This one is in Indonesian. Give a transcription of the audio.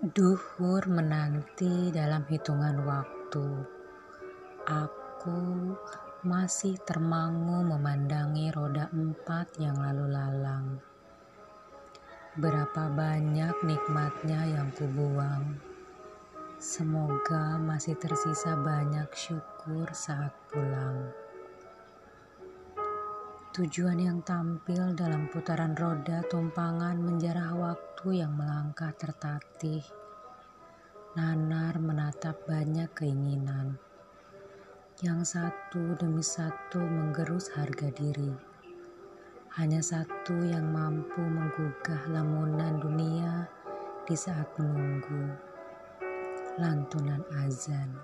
Duhur menanti dalam hitungan waktu. Aku masih termangu memandangi roda empat yang lalu lalang. Berapa banyak nikmatnya yang kubuang. Semoga masih tersisa banyak syukur saat pulang. Tujuan yang tampil dalam putaran roda tumpangan menjarah waktu yang melangkah tertatih. Nanar menatap banyak keinginan. Yang satu demi satu menggerus harga diri. Hanya satu yang mampu menggugah lamunan dunia di saat menunggu. Lantunan azan.